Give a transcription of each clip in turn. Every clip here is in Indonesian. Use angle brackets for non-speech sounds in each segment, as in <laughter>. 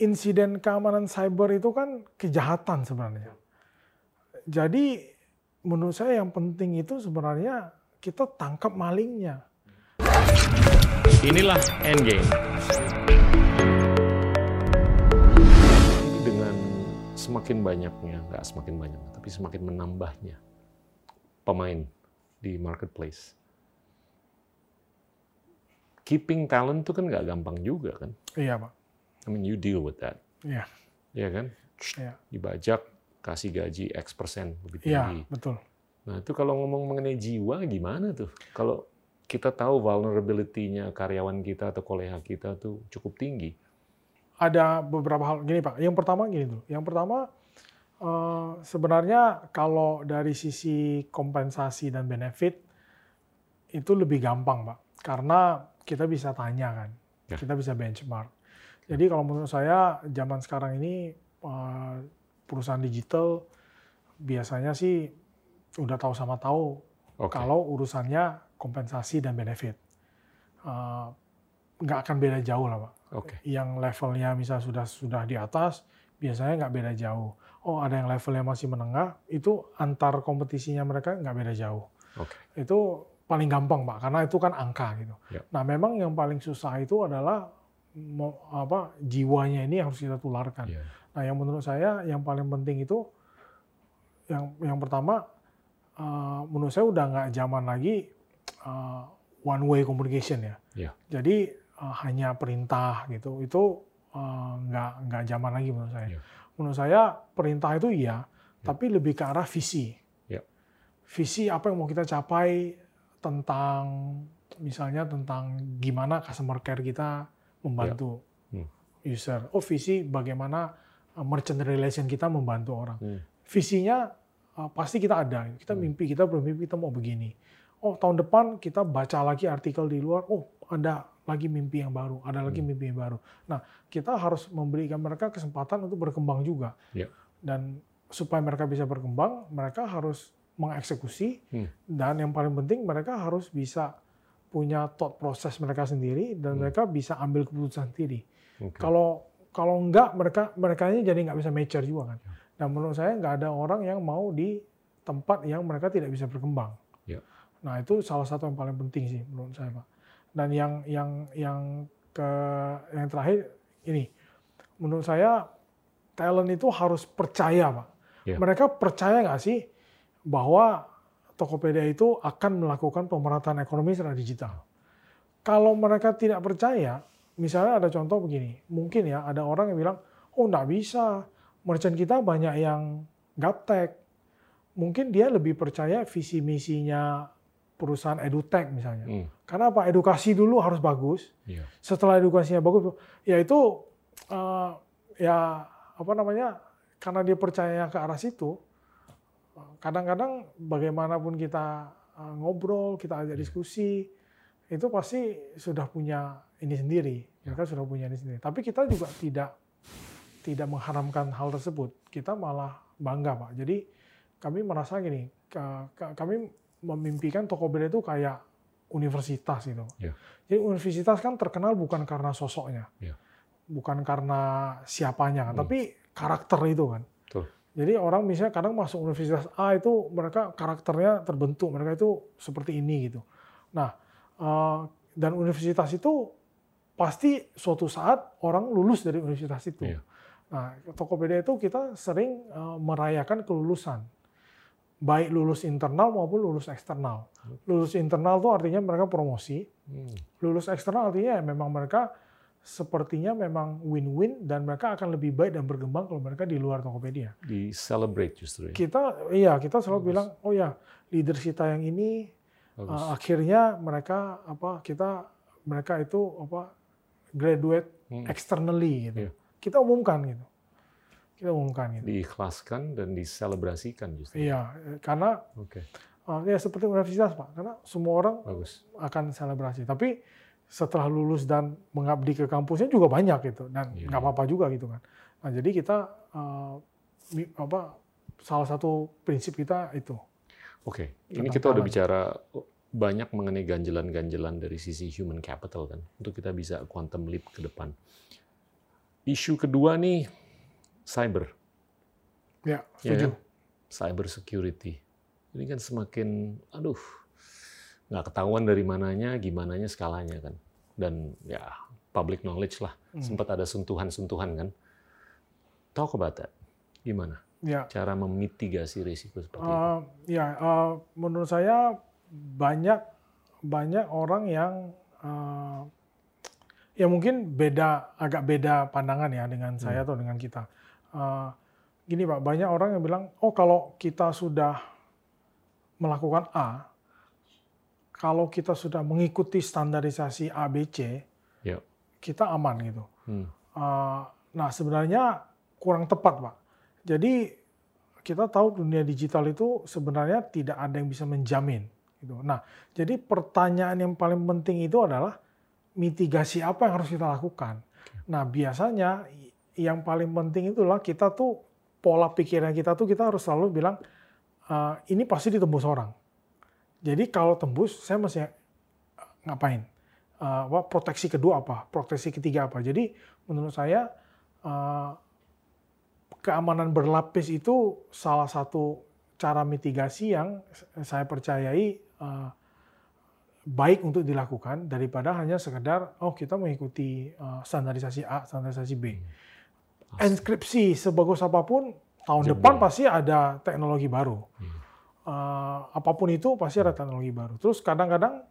insiden keamanan cyber itu kan kejahatan sebenarnya. Jadi menurut saya yang penting itu sebenarnya kita tangkap malingnya. Inilah Endgame. Dengan semakin banyaknya, nggak semakin banyak, tapi semakin menambahnya pemain di marketplace. Keeping talent itu kan nggak gampang juga kan. Iya pak. I mean you deal with that. Iya. Iya kan? Iya. Dibajak, kasih gaji X persen lebih Iya tinggi. betul. Nah itu kalau ngomong mengenai jiwa gimana tuh? Kalau kita tahu vulnerability-nya karyawan kita atau kolega kita tuh cukup tinggi. Ada beberapa hal gini pak. Yang pertama gini dulu. Yang pertama eh, sebenarnya kalau dari sisi kompensasi dan benefit itu lebih gampang pak. Karena kita bisa tanya kan, Ya. kita bisa benchmark. Jadi kalau menurut saya zaman sekarang ini eh, perusahaan digital biasanya sih udah tahu sama tahu Oke. kalau urusannya kompensasi dan benefit. Eh, nggak akan beda jauh lah pak. Oke. Yang levelnya misal sudah sudah di atas biasanya nggak beda jauh. Oh ada yang levelnya masih menengah itu antar kompetisinya mereka nggak beda jauh. Oke. Itu paling gampang pak karena itu kan angka gitu. Ya. Nah memang yang paling susah itu adalah apa jiwanya ini harus kita tularkan. Iya. Nah, yang menurut saya yang paling penting itu yang yang pertama eh, menurut saya udah nggak zaman lagi eh, one way communication ya. Iya. Jadi eh, hanya perintah gitu. Itu eh, nggak nggak zaman lagi menurut saya. Iya. Menurut saya perintah itu iya, tapi lebih ke arah visi. Iya. Visi apa yang mau kita capai tentang misalnya tentang gimana customer care kita membantu Hmm. user. Oh visi bagaimana uh, merchant relation kita membantu orang. Hmm. Visinya uh, pasti kita ada. Kita Hmm. mimpi kita bermimpi kita mau begini. Oh tahun depan kita baca lagi artikel di luar. Oh ada lagi mimpi yang baru. Ada lagi Hmm. mimpi yang baru. Nah kita harus memberikan mereka kesempatan untuk berkembang juga. Ya. Dan supaya mereka bisa berkembang, mereka harus mengeksekusi. Hmm. Dan yang paling penting mereka harus bisa punya thought proses mereka sendiri dan Hmm. mereka bisa ambil keputusan sendiri. Oke. Kalau kalau enggak mereka mereka ini jadi nggak bisa mature juga kan. Ya. Dan menurut saya nggak ada orang yang mau di tempat yang mereka tidak bisa berkembang. Ya. Nah itu salah satu yang paling penting sih menurut saya pak. Dan yang yang yang ke yang terakhir ini menurut saya talent itu harus percaya pak. Ya. Mereka percaya nggak sih bahwa Tokopedia itu akan melakukan pemerataan ekonomi secara digital. Kalau mereka tidak percaya, misalnya ada contoh begini, mungkin ya ada orang yang bilang, oh nggak bisa, merchant kita banyak yang gaptek. Mungkin dia lebih percaya visi misinya perusahaan edutech misalnya. Hmm. Karena apa? Edukasi dulu harus bagus. Iya. Setelah edukasinya bagus, ya itu eh, ya apa namanya? Karena dia percaya ke arah situ. Kadang-kadang bagaimanapun kita eh, ngobrol, kita ajak diskusi, itu pasti sudah punya ini sendiri. Mereka sudah punya ini sendiri. Tapi kita juga tidak tidak mengharamkan hal tersebut. Kita malah bangga, Pak. Jadi kami merasa gini, ka- ka- kami memimpikan Tokopedia itu kayak universitas gitu. Iya. Jadi universitas kan terkenal bukan karena sosoknya, Iya. bukan karena siapanya, Hmm. tapi karakter itu kan. Betul. Jadi orang misalnya kadang masuk universitas A itu mereka karakternya terbentuk, mereka itu seperti ini gitu. Nah, eh, dan universitas itu pasti suatu saat orang lulus dari universitas itu. Iya. Nah, Tokopedia itu kita sering eh, merayakan kelulusan. Baik lulus internal maupun lulus eksternal. Lulus internal itu artinya mereka promosi, Hmm. lulus eksternal artinya ya memang mereka sepertinya memang win-win dan mereka akan lebih baik dan berkembang kalau mereka di luar Tokopedia. Di celebrate justru ya. Kita iya, kita selalu Bagus. bilang, "Oh ya, leaders kita yang ini Bagus. uh, akhirnya mereka apa kita mereka itu apa graduate Hmm. externally gitu." Iya. Kita umumkan gitu. Kita umumkan gitu. Diikhlaskan dan diselebrasikan justru. Iya, karena Oke. uh, ya seperti universitas, Pak. Karena semua orang Bagus. akan selebrasi. Tapi setelah lulus dan mengabdi ke kampusnya juga banyak gitu dan Iya. nggak apa-apa juga gitu kan. Nah jadi kita uh, apa salah satu prinsip kita itu. Oke, ini Tentang kita udah bicara banyak mengenai ganjelan-ganjelan dari sisi human capital kan, untuk kita bisa quantum leap ke depan. Isu kedua nih cyber. Ya, Ya setuju. kan? Cyber security. Ini kan semakin, aduh, nggak ketahuan dari mananya, gimananya skalanya kan. Dan ya public knowledge lah. Hmm. Sempat ada sentuhan-sentuhan kan. Talk about that. Gimana Ya, cara memitigasi risiko seperti itu? Eh, ya eh, menurut saya banyak banyak orang yang eh, ya mungkin beda agak beda pandangan ya dengan saya atau dengan kita. Eh, gini pak, banyak orang yang bilang, oh kalau kita sudah melakukan A, kalau kita sudah mengikuti standarisasi ABC, Ya. kita aman gitu. Hmm. Uh, nah sebenarnya kurang tepat pak. Jadi kita tahu dunia digital itu sebenarnya tidak ada yang bisa menjamin. Gitu. Nah jadi pertanyaan yang paling penting itu adalah mitigasi apa yang harus kita lakukan. Nah biasanya yang paling penting itulah kita tuh pola pikiran kita tuh kita harus selalu bilang "Uh, ini pasti ditembus orang. Jadi kalau tembus saya mesti ngapain? Uh, proteksi kedua apa? Proteksi ketiga apa? Jadi menurut saya uh, keamanan berlapis itu salah satu cara mitigasi yang saya percayai uh, baik untuk dilakukan daripada hanya sekedar oh kita mengikuti uh, standarisasi A, standarisasi B. Enkripsi sebagus apa pun tahun Jebol. depan pasti ada teknologi baru. Hmm. Uh, apa pun itu pasti ada teknologi baru. Terus kadang-kadang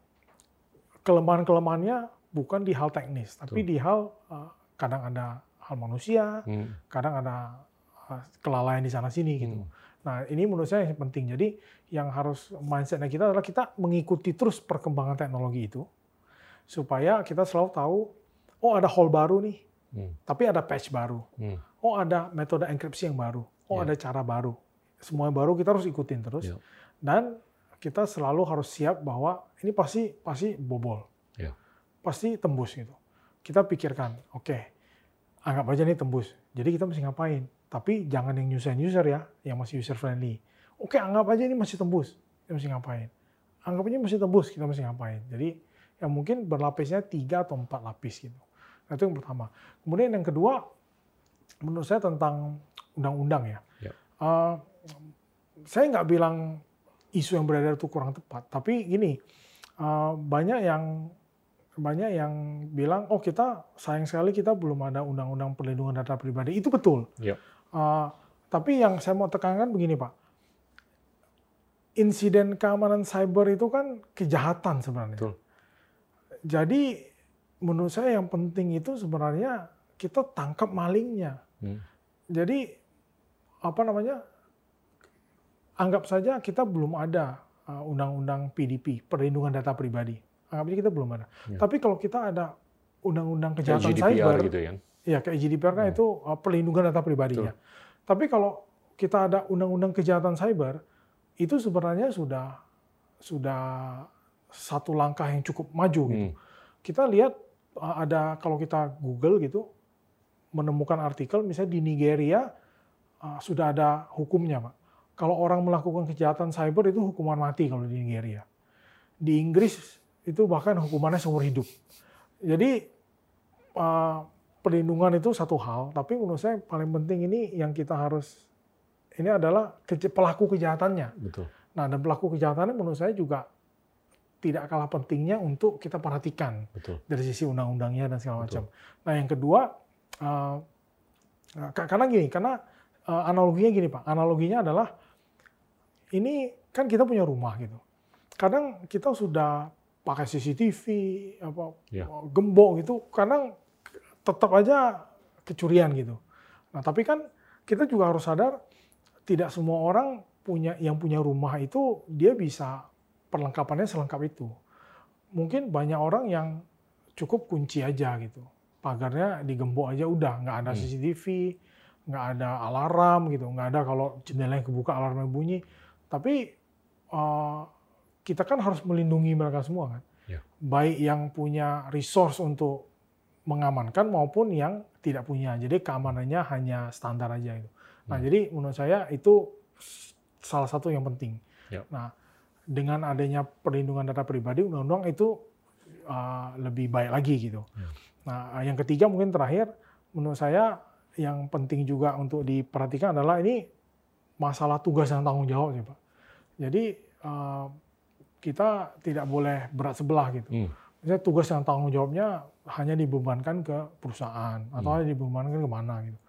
kelemahan-kelemahannya bukan di hal teknis, tapi di hal uh, kadang ada hal manusia, Hmm. kadang ada uh, kelalaian di sana sini gitu. Hmm. Nah ini menurut saya yang penting. Jadi yang harus mindsetnya kita adalah kita mengikuti terus perkembangan teknologi itu supaya kita selalu tahu oh ada hole baru nih, Hmm. tapi ada patch baru. Hmm. Oh ada metode enkripsi yang baru. Oh Ya. ada cara baru. Semua yang baru kita harus ikutin terus. Ya. Dan kita selalu harus siap bahwa ini pasti pasti bobol. Ya. Pasti tembus gitu. Kita pikirkan, oke, anggap aja ini tembus. Jadi kita mesti ngapain? Tapi jangan yang nyusahin user ya, yang masih user friendly. Oke, anggap aja ini masih tembus. Kita mesti ngapain? Anggap aja masih tembus, kita mesti ngapain? Jadi yang mungkin berlapisnya tiga atau empat lapis gitu. Nah, itu yang pertama. Kemudian yang kedua, menurut saya tentang undang-undang ya. Ya. Eh, saya nggak bilang isu yang beredar itu kurang tepat, tapi gini, eh, banyak yang banyak yang bilang, oh kita sayang sekali kita belum ada undang-undang perlindungan data pribadi. Itu betul. Ya. Eh, tapi yang saya mau tekankan begini Pak, insiden keamanan cyber itu kan kejahatan sebenarnya. Betul. Jadi menurut saya yang penting itu sebenarnya kita tangkap malingnya. Hmm. Jadi apa namanya? Anggap saja kita belum ada uh, undang-undang PDP, perlindungan data pribadi. Anggap aja kita belum ada. Ya. Tapi kalau kita ada undang-undang Kayak kejahatan GDPR cyber, gitu ya. ya kayak GDPR kan Hmm. itu uh, perlindungan data pribadinya. Tapi kalau kita ada undang-undang kejahatan cyber, itu sebenarnya sudah sudah satu langkah yang cukup maju gitu Hmm. kita lihat uh, ada kalau kita Google gitu menemukan artikel misalnya di Nigeria sudah ada hukumnya pak. Kalau orang melakukan kejahatan cyber itu hukuman mati kalau di Nigeria. Di Inggris itu bahkan hukumannya seumur hidup. Jadi uh, perlindungan itu satu hal, tapi menurut saya paling penting ini yang kita harus ini adalah pelaku kejahatannya. Betul. Nah, dan pelaku kejahatannya menurut saya juga tidak kalah pentingnya untuk kita perhatikan Betul. dari sisi undang-undangnya dan segala Betul. macam. Nah, yang kedua, uh, ka- karena gini, karena uh, analoginya gini Pak, analoginya adalah ini kan kita punya rumah gitu. Kadang kita sudah pakai CCTV, apa Ya. gembok gitu, kadang tetap aja kecurian gitu. Nah, tapi kan kita juga harus sadar tidak semua orang punya yang punya rumah itu dia bisa perlengkapannya selengkap itu. Mungkin banyak orang yang cukup kunci aja gitu. Pagarnya digembok aja udah, nggak ada Hmm. CCTV, nggak ada alarm gitu, nggak ada kalau jendelanya kebuka alarmnya bunyi. Tapi eh, kita kan harus melindungi mereka semua kan. Ya. Baik yang punya resource untuk mengamankan maupun yang tidak punya. Jadi keamanannya hanya standar aja gitu. Nah, Hmm. jadi menurut saya itu salah satu yang penting. Ya. Nah, dengan adanya perlindungan data pribadi, undang-undang itu uh, lebih baik lagi gitu. Ya. Nah, yang ketiga mungkin terakhir menurut saya yang penting juga untuk diperhatikan adalah ini masalah tugas dan tanggung jawab sih Pak. Jadi uh, kita tidak boleh berat sebelah gitu. Hmm. Misalnya tugas dan tanggung jawabnya hanya dibebankan ke perusahaan atau hmm. hanya dibebankan ke mana gitu.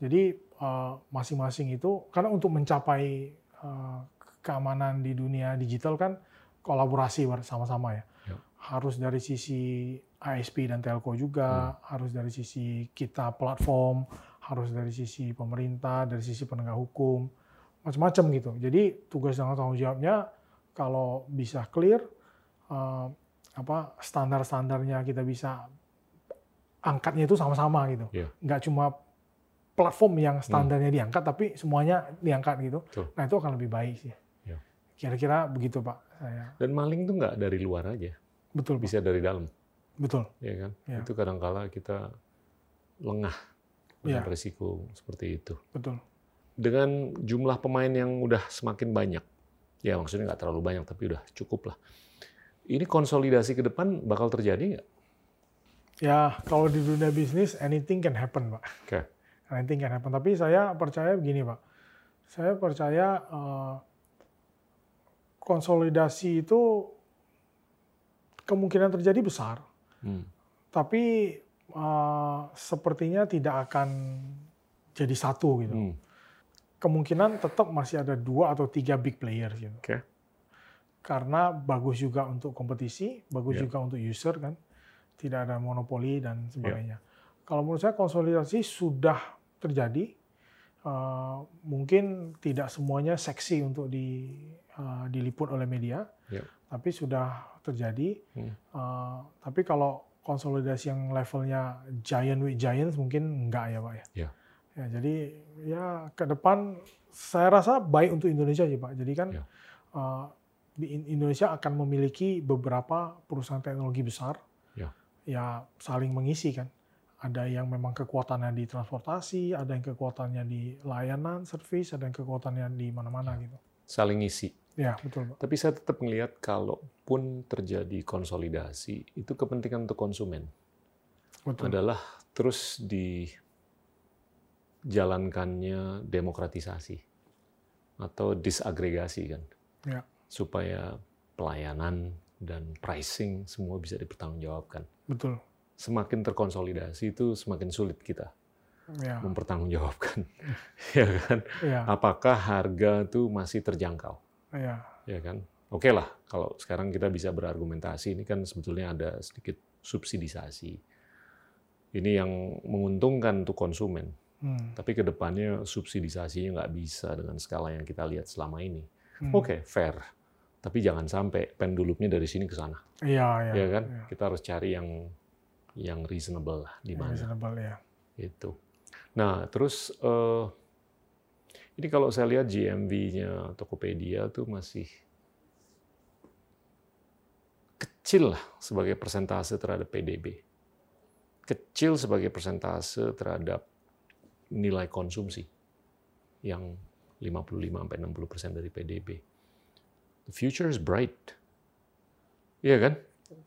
Jadi uh, masing-masing uh, itu karena untuk mencapai uh, keamanan di dunia digital kan kolaborasi bersama-sama ya. ya. Harus dari sisi ISP dan telco juga, hmm. harus dari sisi kita platform, harus dari sisi pemerintah, dari sisi penegak hukum, macam-macam gitu. Jadi tugas dan tanggung jawabnya kalau bisa clear, uh, apa standar-standarnya kita bisa angkatnya itu sama-sama gitu. Yeah. Nggak cuma platform yang hmm. standarnya hmm. diangkat, tapi semuanya diangkat gitu. Tuh. Nah itu akan lebih baik sih. Yeah. Kira-kira begitu Pak. Saya. Dan maling itu nggak dari luar aja. Betul. Bisa dari dalam. Betul. Ya kan. Ya. Itu kadang-kala kita lengah dengan ya. resiko seperti itu. Betul dengan jumlah pemain yang udah semakin banyak, ya maksudnya nggak terlalu banyak, tapi udah cukup lah. Ini konsolidasi ke depan bakal terjadi nggak? Ya, kalau di dunia bisnis, anything can happen, Pak. Oke. Okay. Anything can happen. Tapi saya percaya begini, Pak. Saya percaya uh, konsolidasi itu kemungkinan terjadi besar. Hmm. Tapi uh, sepertinya tidak akan jadi satu gitu. Hmm kemungkinan tetap masih ada dua atau tiga big player gitu. Okay. Karena bagus juga untuk kompetisi, bagus yeah. juga untuk user kan, tidak ada monopoli dan sebagainya. Yeah. Kalau menurut saya konsolidasi sudah terjadi, uh, mungkin tidak semuanya seksi untuk di uh, diliput oleh media, yeah. tapi sudah terjadi. Hmm. Uh, tapi kalau konsolidasi yang levelnya giant with giants mungkin enggak ya pak ya. Yeah. Ya, jadi ya ke depan saya rasa baik untuk Indonesia sih Pak. Jadi kan ya. uh, di Indonesia akan memiliki beberapa perusahaan teknologi besar ya. ya saling mengisi kan. Ada yang memang kekuatannya di transportasi, ada yang kekuatannya di layanan, service, ada yang kekuatannya di mana-mana gitu. Saling isi. Ya, betul. Pak. Tapi saya tetap melihat kalaupun terjadi konsolidasi, itu kepentingan untuk konsumen. Betul. Adalah terus di jalankannya demokratisasi atau disagregasi kan, ya. supaya pelayanan dan pricing semua bisa dipertanggungjawabkan. Betul. Semakin terkonsolidasi itu semakin sulit kita ya. mempertanggungjawabkan, <laughs> ya kan? Ya. Apakah harga itu masih terjangkau? Ya. Ya kan? Oke lah, kalau sekarang kita bisa berargumentasi ini kan sebetulnya ada sedikit subsidisasi. Ini yang menguntungkan untuk konsumen Hmm. Tapi ke depannya subsidisasinya nggak bisa dengan skala yang kita lihat selama ini. Hmm. Oke, okay, fair. Tapi jangan sampai pendulumnya dari sini ke sana. Iya, iya. Ya kan? Ya. Kita harus cari yang yang reasonable lah di mana. Reasonable ya. Itu. Nah, terus uh, ini kalau saya lihat GMV-nya Tokopedia tuh masih kecil lah sebagai persentase terhadap PDB. Kecil sebagai persentase terhadap nilai konsumsi yang 55 sampai 60 persen dari PDB. The future is bright. Iya kan?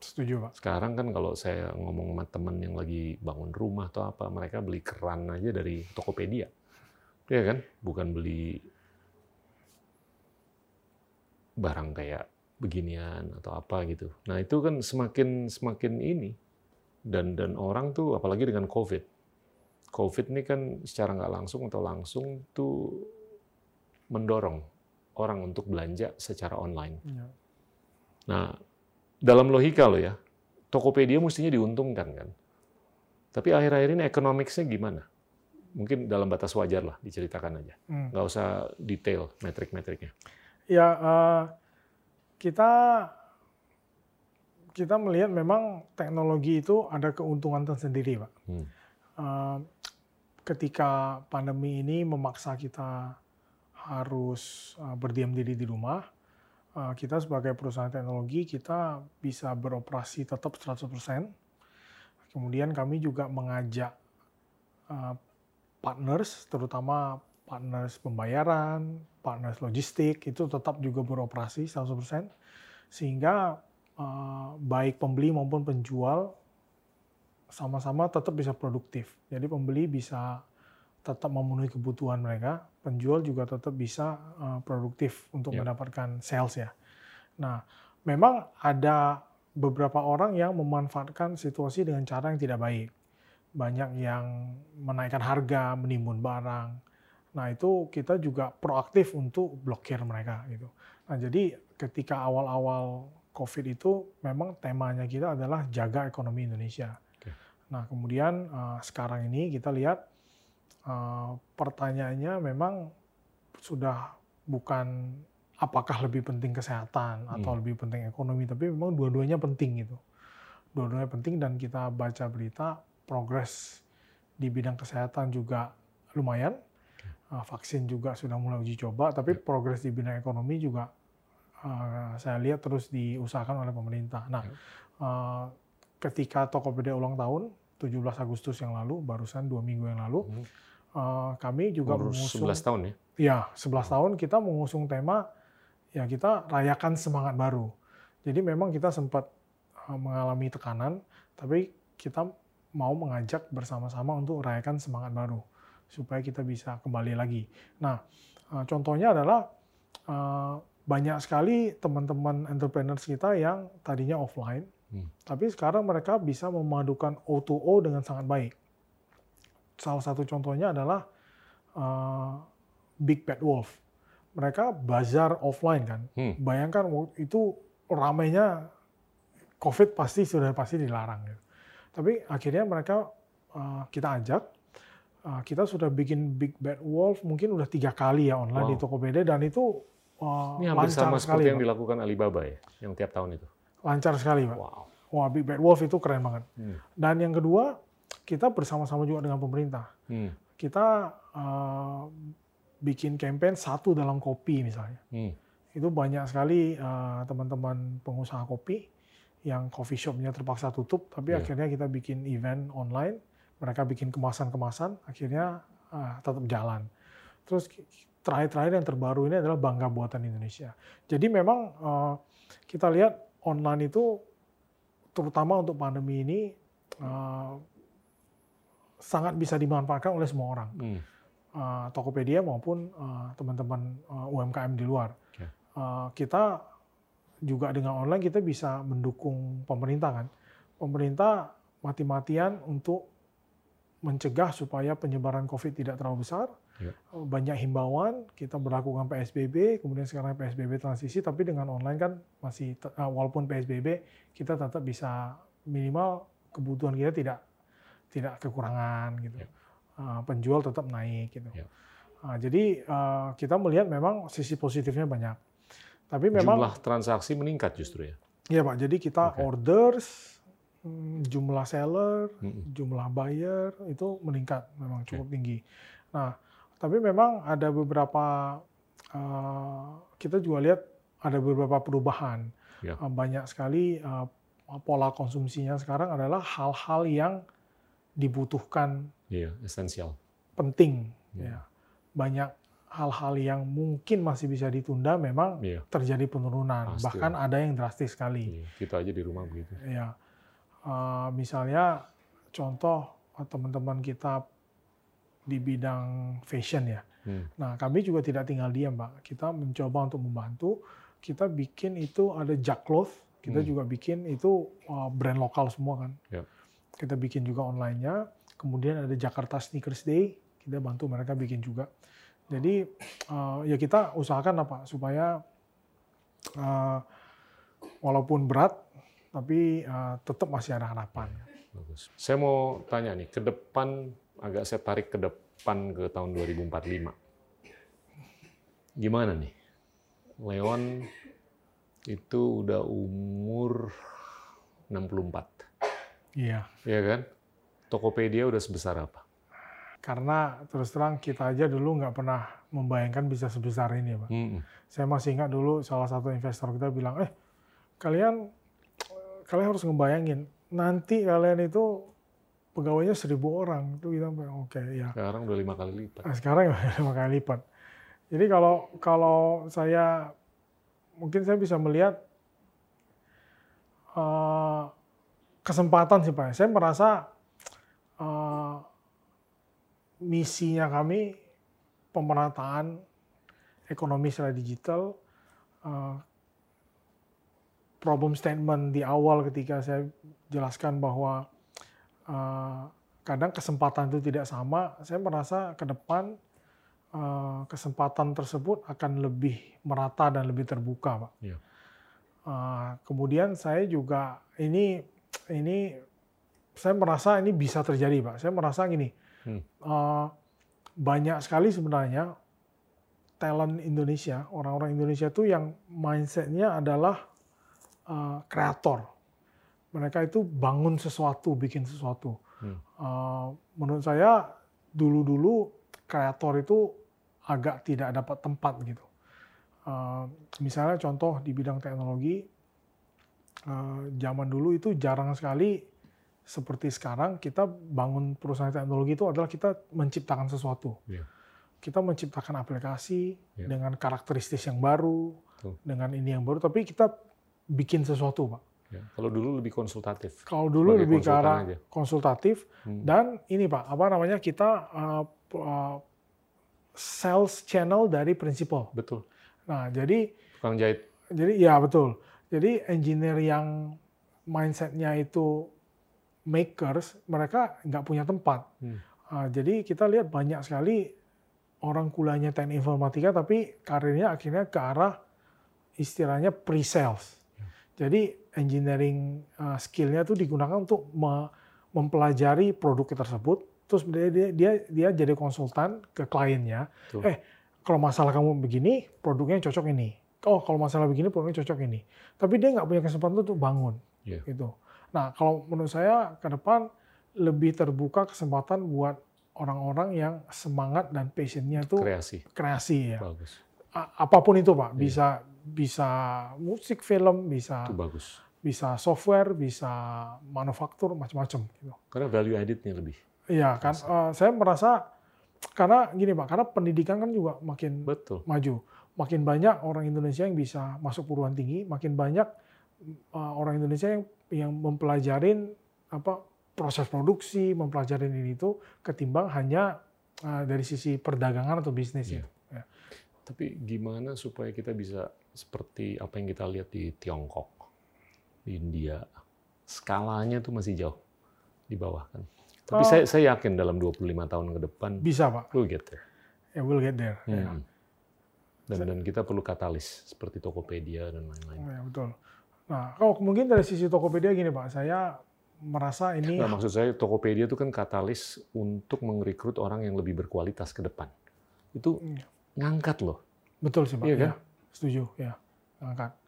Setuju, Pak. Sekarang kan kalau saya ngomong sama teman yang lagi bangun rumah atau apa, mereka beli keran aja dari Tokopedia. Iya kan? Bukan beli barang kayak beginian atau apa gitu. Nah, itu kan semakin semakin ini dan dan orang tuh apalagi dengan Covid COVID ini kan secara nggak langsung atau langsung tuh mendorong orang untuk belanja secara online. Ya. Nah, dalam logika lo ya, Tokopedia mestinya diuntungkan kan. Tapi akhir-akhir ini ekonomiknya gimana? Mungkin dalam batas wajar lah diceritakan aja. Hmm. Nggak usah detail metrik-metriknya. Ya, uh, kita kita melihat memang teknologi itu ada keuntungan tersendiri, Pak. Hmm. Uh, ketika pandemi ini memaksa kita harus uh, berdiam diri di rumah, uh, kita sebagai perusahaan teknologi kita bisa beroperasi tetap 100%. Kemudian kami juga mengajak uh, partners, terutama partners pembayaran, partners logistik, itu tetap juga beroperasi 100%. Sehingga baik pembeli maupun penjual sama-sama tetap bisa produktif. Jadi pembeli bisa tetap memenuhi kebutuhan mereka, penjual juga tetap bisa uh, produktif untuk Ya. mendapatkan sales ya. Nah, memang ada beberapa orang yang memanfaatkan situasi dengan cara yang tidak baik. Banyak yang menaikkan harga, menimbun barang. Nah, itu kita juga proaktif untuk blokir mereka gitu. Nah, jadi ketika awal-awal COVID itu memang temanya kita adalah jaga ekonomi Indonesia. Nah, kemudian uh, sekarang ini kita lihat uh, pertanyaannya memang sudah bukan apakah lebih penting kesehatan atau Hmm. lebih penting ekonomi, tapi memang dua-duanya penting gitu. Dua-duanya penting dan kita baca berita progres di bidang kesehatan juga lumayan. Uh, vaksin juga sudah mulai uji coba, tapi Ya. progres di bidang ekonomi juga uh, saya lihat terus diusahakan oleh pemerintah. Nah, uh, ketika Tokopedia ulang tahun 17 Agustus yang lalu, barusan dua minggu yang lalu, Hmm. uh, kami juga Umur mengusung 11 tahun ya? Ya, 11 tahun kita mengusung tema ya kita rayakan semangat baru. Jadi memang kita sempat uh, mengalami tekanan, tapi kita mau mengajak bersama-sama untuk rayakan semangat baru supaya kita bisa kembali lagi. Nah, uh, contohnya adalah banyak sekali teman-teman entrepreneurs kita yang tadinya offline, Hmm. tapi sekarang mereka bisa memadukan O2O dengan sangat baik. Salah satu contohnya adalah uh, Big Bad Wolf. Mereka bazar offline kan. Hmm. Bayangkan itu ramainya COVID pasti sudah pasti dilarang. Gitu. Tapi akhirnya mereka uh, kita ajak, uh, kita sudah bikin Big Bad Wolf mungkin udah tiga kali ya online Wow. di Tokopedia dan itu uh, Ini hampir lancar sama sekali, seperti yang dilakukan Alibaba ya, yang tiap tahun itu. Lancar sekali, Pak. Wow. Wah, Big Bad Wolf itu keren banget. Hmm. Dan yang kedua, kita bersama-sama juga dengan pemerintah. Hmm. Kita uh, bikin campaign satu dalam kopi misalnya. Hmm. Itu banyak sekali uh, teman-teman pengusaha kopi yang coffee shopnya terpaksa tutup, tapi Iya. akhirnya kita bikin event online, mereka bikin kemasan-kemasan, akhirnya uh, tetap jalan. Terus terakhir-terakhir yang terbaru ini adalah bangga buatan Indonesia. Jadi memang uh, kita lihat online itu terutama untuk pandemi ini uh, sangat bisa dimanfaatkan oleh semua orang Hmm. uh, Tokopedia maupun uh, teman-teman uh, UMKM di luar. Oke. Uh, kita juga dengan online kita bisa mendukung pemerintah kan. Pemerintah mati-matian untuk mencegah supaya penyebaran COVID tidak terlalu besar. Ya. Uh, Banyak himbauan, kita berlakukan PSBB, kemudian sekarang PSBB transisi, tapi dengan online kan masih, uh, walaupun PSBB, kita tetap bisa minimal kebutuhan kita tidak tidak kekurangan gitu. Ya. Uh, penjual tetap naik gitu. Ya. Uh, jadi uh, kita melihat memang sisi positifnya banyak. Tapi memang Jumlah transaksi meningkat justru ya. Iya Pak, jadi kita Oke. orders, hmm, jumlah seller, jumlah buyer itu meningkat memang cukup tinggi. Nah, tapi memang ada beberapa uh, kita juga lihat ada beberapa perubahan. Ya. Uh, banyak sekali uh, pola konsumsinya sekarang adalah hal-hal yang dibutuhkan Iya, esensial. penting. Ya. Ya. Banyak hal-hal yang mungkin masih bisa ditunda memang Iya. terjadi penurunan. Pasti Bahkan ada yang drastis sekali. Iya. Kita aja di rumah begitu. Ya, Eh, misalnya contoh teman-teman kita di bidang fashion ya. Hmm. Nah, kami juga tidak tinggal diam, Pak. Kita mencoba untuk membantu. Kita bikin itu ada Jack Cloth. Kita Hmm. juga bikin itu eh, brand lokal semua kan. Ya. Kita bikin juga online-nya. Kemudian ada Jakarta Sneakers Day. Kita bantu mereka bikin juga. Jadi eh, ya kita usahakan apa supaya eh, walaupun berat tapi eh, tetap masih ada harapan. Bagus. Saya mau tanya nih, ke depan agak saya tarik ke depan ke tahun 2045. Gimana nih? Leon itu udah umur 64. Iya. Iya kan? Tokopedia udah sebesar apa? Karena terus terang kita aja dulu nggak pernah membayangkan bisa sebesar ini, Pak. Hmm. Saya masih ingat dulu salah satu investor kita bilang, eh kalian kalian harus ngebayangin nanti kalian itu pegawainya seribu orang itu kita oke ya. Sekarang udah lima kali lipat. Nah, sekarang <laughs> lima kali lipat. Jadi kalau kalau saya mungkin saya bisa melihat eh, kesempatan sih Pak. Saya merasa uh, misinya kami pemerataan ekonomi secara digital. Uh, problem statement di awal ketika saya jelaskan bahwa uh, kadang kesempatan itu tidak sama, saya merasa ke depan uh, kesempatan tersebut akan lebih merata dan lebih terbuka, Pak. Yeah. Uh, kemudian saya juga ini ini saya merasa ini bisa terjadi, Pak. Saya merasa gini, hmm. uh, banyak sekali sebenarnya talent Indonesia, orang-orang Indonesia itu yang mindsetnya adalah kreator. Uh, Mereka itu bangun sesuatu, bikin sesuatu. Hmm. Uh, menurut saya dulu-dulu kreator itu agak tidak dapat tempat gitu. Uh, misalnya contoh di bidang teknologi, uh, zaman dulu itu jarang sekali seperti sekarang kita bangun perusahaan teknologi itu adalah kita menciptakan sesuatu. Yeah. Kita menciptakan aplikasi yeah. dengan karakteristik yang baru, Tuh. dengan ini yang baru, tapi kita bikin sesuatu, Pak. Ya, kalau dulu lebih konsultatif. Kalau dulu lebih ke arah aja. konsultatif hmm. dan ini Pak, apa namanya kita uh, uh, sales channel dari prinsipal. Betul. Nah, jadi tukang jahit. Jadi ya betul. Jadi engineer yang mindsetnya itu makers, mereka nggak punya tempat. Hmm. Uh, jadi kita lihat banyak sekali orang kuliahnya teknik informatika tapi karirnya akhirnya ke arah istilahnya pre-sales. Jadi engineering uh, skillnya itu digunakan untuk me mempelajari produk tersebut, terus dia, dia dia dia jadi konsultan ke kliennya. Tuh. Eh, kalau masalah kamu begini, produknya cocok ini. Oh, kalau masalah begini, produknya cocok ini. Tapi dia nggak punya kesempatan untuk bangun, yeah. gitu. Nah, kalau menurut saya ke depan lebih terbuka kesempatan buat orang-orang yang semangat dan passionnya itu kreasi, kreasi ya. Bagus. apa pun itu, Pak. Iya. Bisa bisa musik, film, bisa itu bagus. Bisa software, bisa manufaktur, macam-macam gitu. Karena value added-nya lebih. Iya kan, uh, saya merasa karena gini pak, karena pendidikan kan juga makin Betul. maju, makin banyak orang Indonesia yang bisa masuk perguruan tinggi, makin banyak uh, orang Indonesia yang yang mempelajarin apa proses produksi, mempelajarin ini itu ketimbang hanya uh, dari sisi perdagangan atau bisnis yeah. ya. Tapi gimana supaya kita bisa seperti apa yang kita lihat di Tiongkok, India, skalanya tuh masih jauh di bawah kan. Tapi oh. saya, saya yakin dalam 25 tahun ke depan bisa pak. We'll get there. Yeah, we'll get there. Hmm. Yeah. Dan, dan kita perlu katalis seperti Tokopedia dan lain-lain. Oh, ya, betul. Nah, kalau mungkin dari sisi Tokopedia gini pak, saya merasa ini. Nah, maksud saya Tokopedia itu kan katalis untuk merekrut orang yang lebih berkualitas ke depan. Itu iya. ngangkat loh. Betul sih pak. Iya kan? Ya. Setuju, ya. Angkat.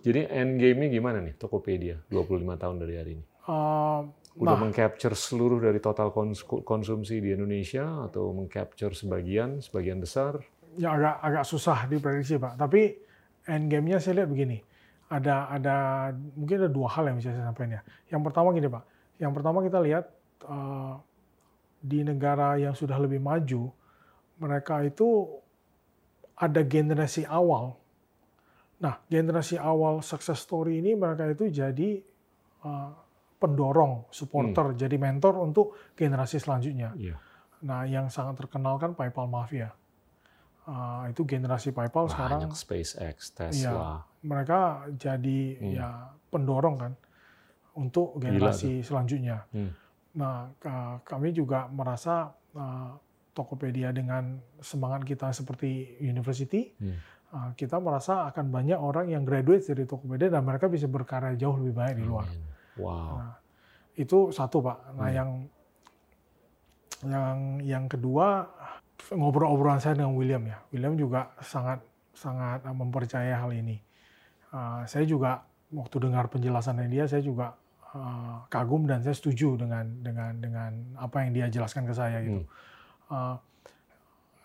Jadi end game-nya gimana nih Tokopedia 25 tahun dari hari ini? Uh, Udah nah, mengcapture seluruh dari total konsumsi di Indonesia atau mengcapture sebagian, sebagian besar? Ya agak agak susah diprediksi Pak. Tapi end game-nya saya lihat begini. Ada ada mungkin ada dua hal yang bisa saya sampaikan ya. Yang pertama gini Pak. Yang pertama kita lihat uh, di negara yang sudah lebih maju, mereka itu ada generasi awal. Nah, generasi awal success story ini mereka itu jadi uh, pendorong, supporter, hmm. jadi mentor untuk generasi selanjutnya. Yeah. Nah, yang sangat terkenal kan PayPal Mafia. Uh, itu generasi PayPal Banyak sekarang. SpaceX, Tesla. Ya, mereka jadi hmm. ya pendorong kan untuk generasi selanjutnya. Hmm. Nah, kami juga merasa uh, Tokopedia dengan semangat kita seperti university, hmm. Ah, kita merasa akan banyak orang yang graduate dari Tokopedia dan mereka bisa berkarya jauh lebih baik di luar. Wow. Nah, itu satu pak. Nah hmm. yang yang yang kedua ngobrol-obrolan saya dengan William ya. William juga sangat sangat mempercayai hal ini. Uh, saya juga waktu dengar penjelasan dia, saya juga uh, kagum dan saya setuju dengan dengan dengan apa yang dia jelaskan ke saya gitu. Hmm uh,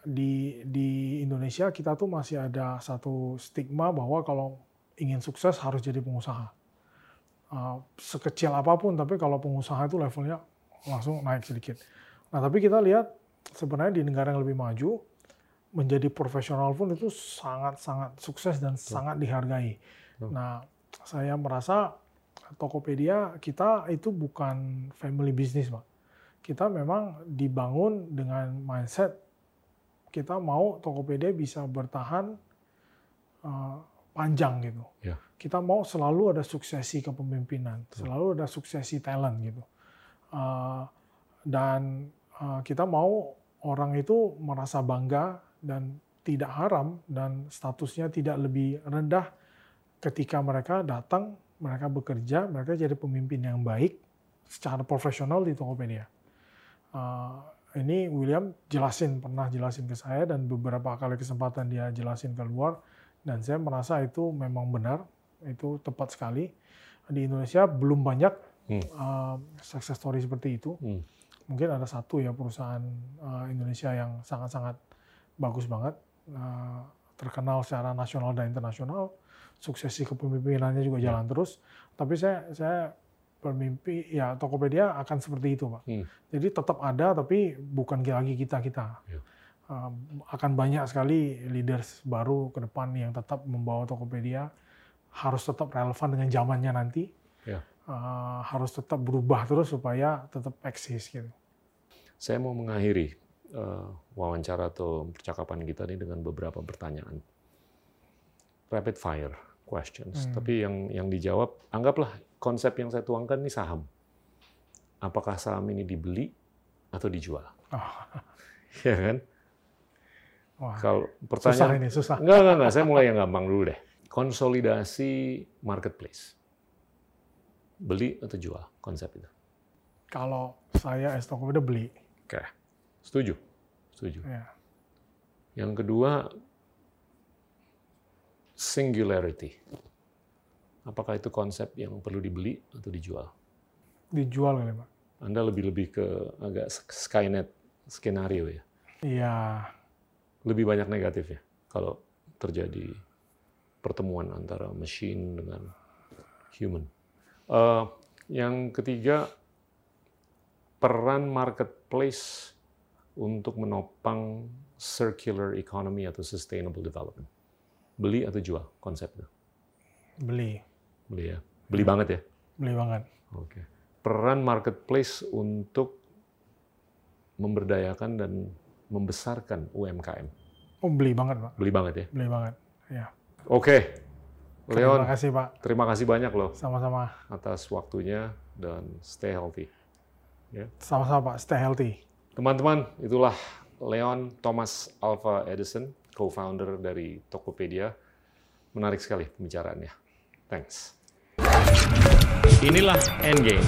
di di Indonesia kita tuh masih ada satu stigma bahwa kalau ingin sukses harus jadi pengusaha. Uh, sekecil apa pun, tapi kalau pengusaha itu levelnya langsung naik sedikit. Nah, tapi kita lihat sebenarnya di negara yang lebih maju, menjadi profesional pun itu sangat-sangat sukses dan Tuh. sangat dihargai. Tuh. Nah, saya merasa Tokopedia kita itu bukan family business, Pak kita memang dibangun dengan mindset kita mau Tokopedia bisa bertahan uh, panjang gitu. Ya. Kita mau selalu ada suksesi kepemimpinan, selalu ada suksesi talent gitu. Uh, dan uh, kita mau orang itu merasa bangga dan tidak haram dan statusnya tidak lebih rendah ketika mereka datang, mereka bekerja, mereka jadi pemimpin yang baik secara profesional di Tokopedia. Uh, ini William jelasin pernah jelasin ke saya dan beberapa kali kesempatan dia jelasin keluar dan saya merasa itu memang benar itu tepat sekali di Indonesia belum banyak hmm. uh, success story seperti itu hmm. mungkin ada satu ya perusahaan uh, Indonesia yang sangat-sangat bagus banget uh, terkenal secara nasional dan internasional suksesi kepemimpinannya juga ya. jalan terus tapi saya saya bermimpi ya Tokopedia akan seperti itu pak. Hmm. Jadi tetap ada tapi bukan lagi kita kita. Ya. Uh, akan banyak sekali leaders baru ke depan yang tetap membawa Tokopedia harus tetap relevan dengan zamannya nanti. Ya. Uh, harus tetap berubah terus supaya tetap eksis gitu. Saya mau mengakhiri uh, wawancara atau percakapan kita ini dengan beberapa pertanyaan. Rapid fire questions. Hmm. Tapi yang yang dijawab anggaplah konsep yang saya tuangkan ini saham. Apakah saham ini dibeli atau dijual? Oh. <laughs> ya kan? Wah, Kalau pertanyaan susah ini susah. Enggak, enggak, enggak. Saya mulai yang gampang dulu deh. Konsolidasi marketplace. Beli atau jual konsep itu? Kalau saya es udah beli. Oke. Setuju. Setuju. Ya. Yang kedua singularity. Apakah itu konsep yang perlu dibeli atau dijual? Dijual kali, Pak. Anda lebih-lebih ke agak Skynet skenario ya? Iya. Lebih banyak negatif ya kalau terjadi pertemuan antara machine dengan human. Uh, yang ketiga, peran marketplace untuk menopang circular economy atau sustainable development. Beli atau jual konsepnya? Beli. Beli ya. Beli hmm. banget ya. Beli banget. Oke. Peran marketplace untuk memberdayakan dan membesarkan UMKM. Oh, beli banget, Pak. Beli banget ya. Beli banget. Ya. Oke. Leon, terima kasih, Pak. Terima kasih banyak loh. Sama-sama. Atas waktunya dan stay healthy. Ya. Sama-sama, Pak. Stay healthy. Teman-teman, itulah Leon Thomas Alva Edison, co-founder dari Tokopedia. Menarik sekali pembicaraannya. Thanks. Inilah Endgame.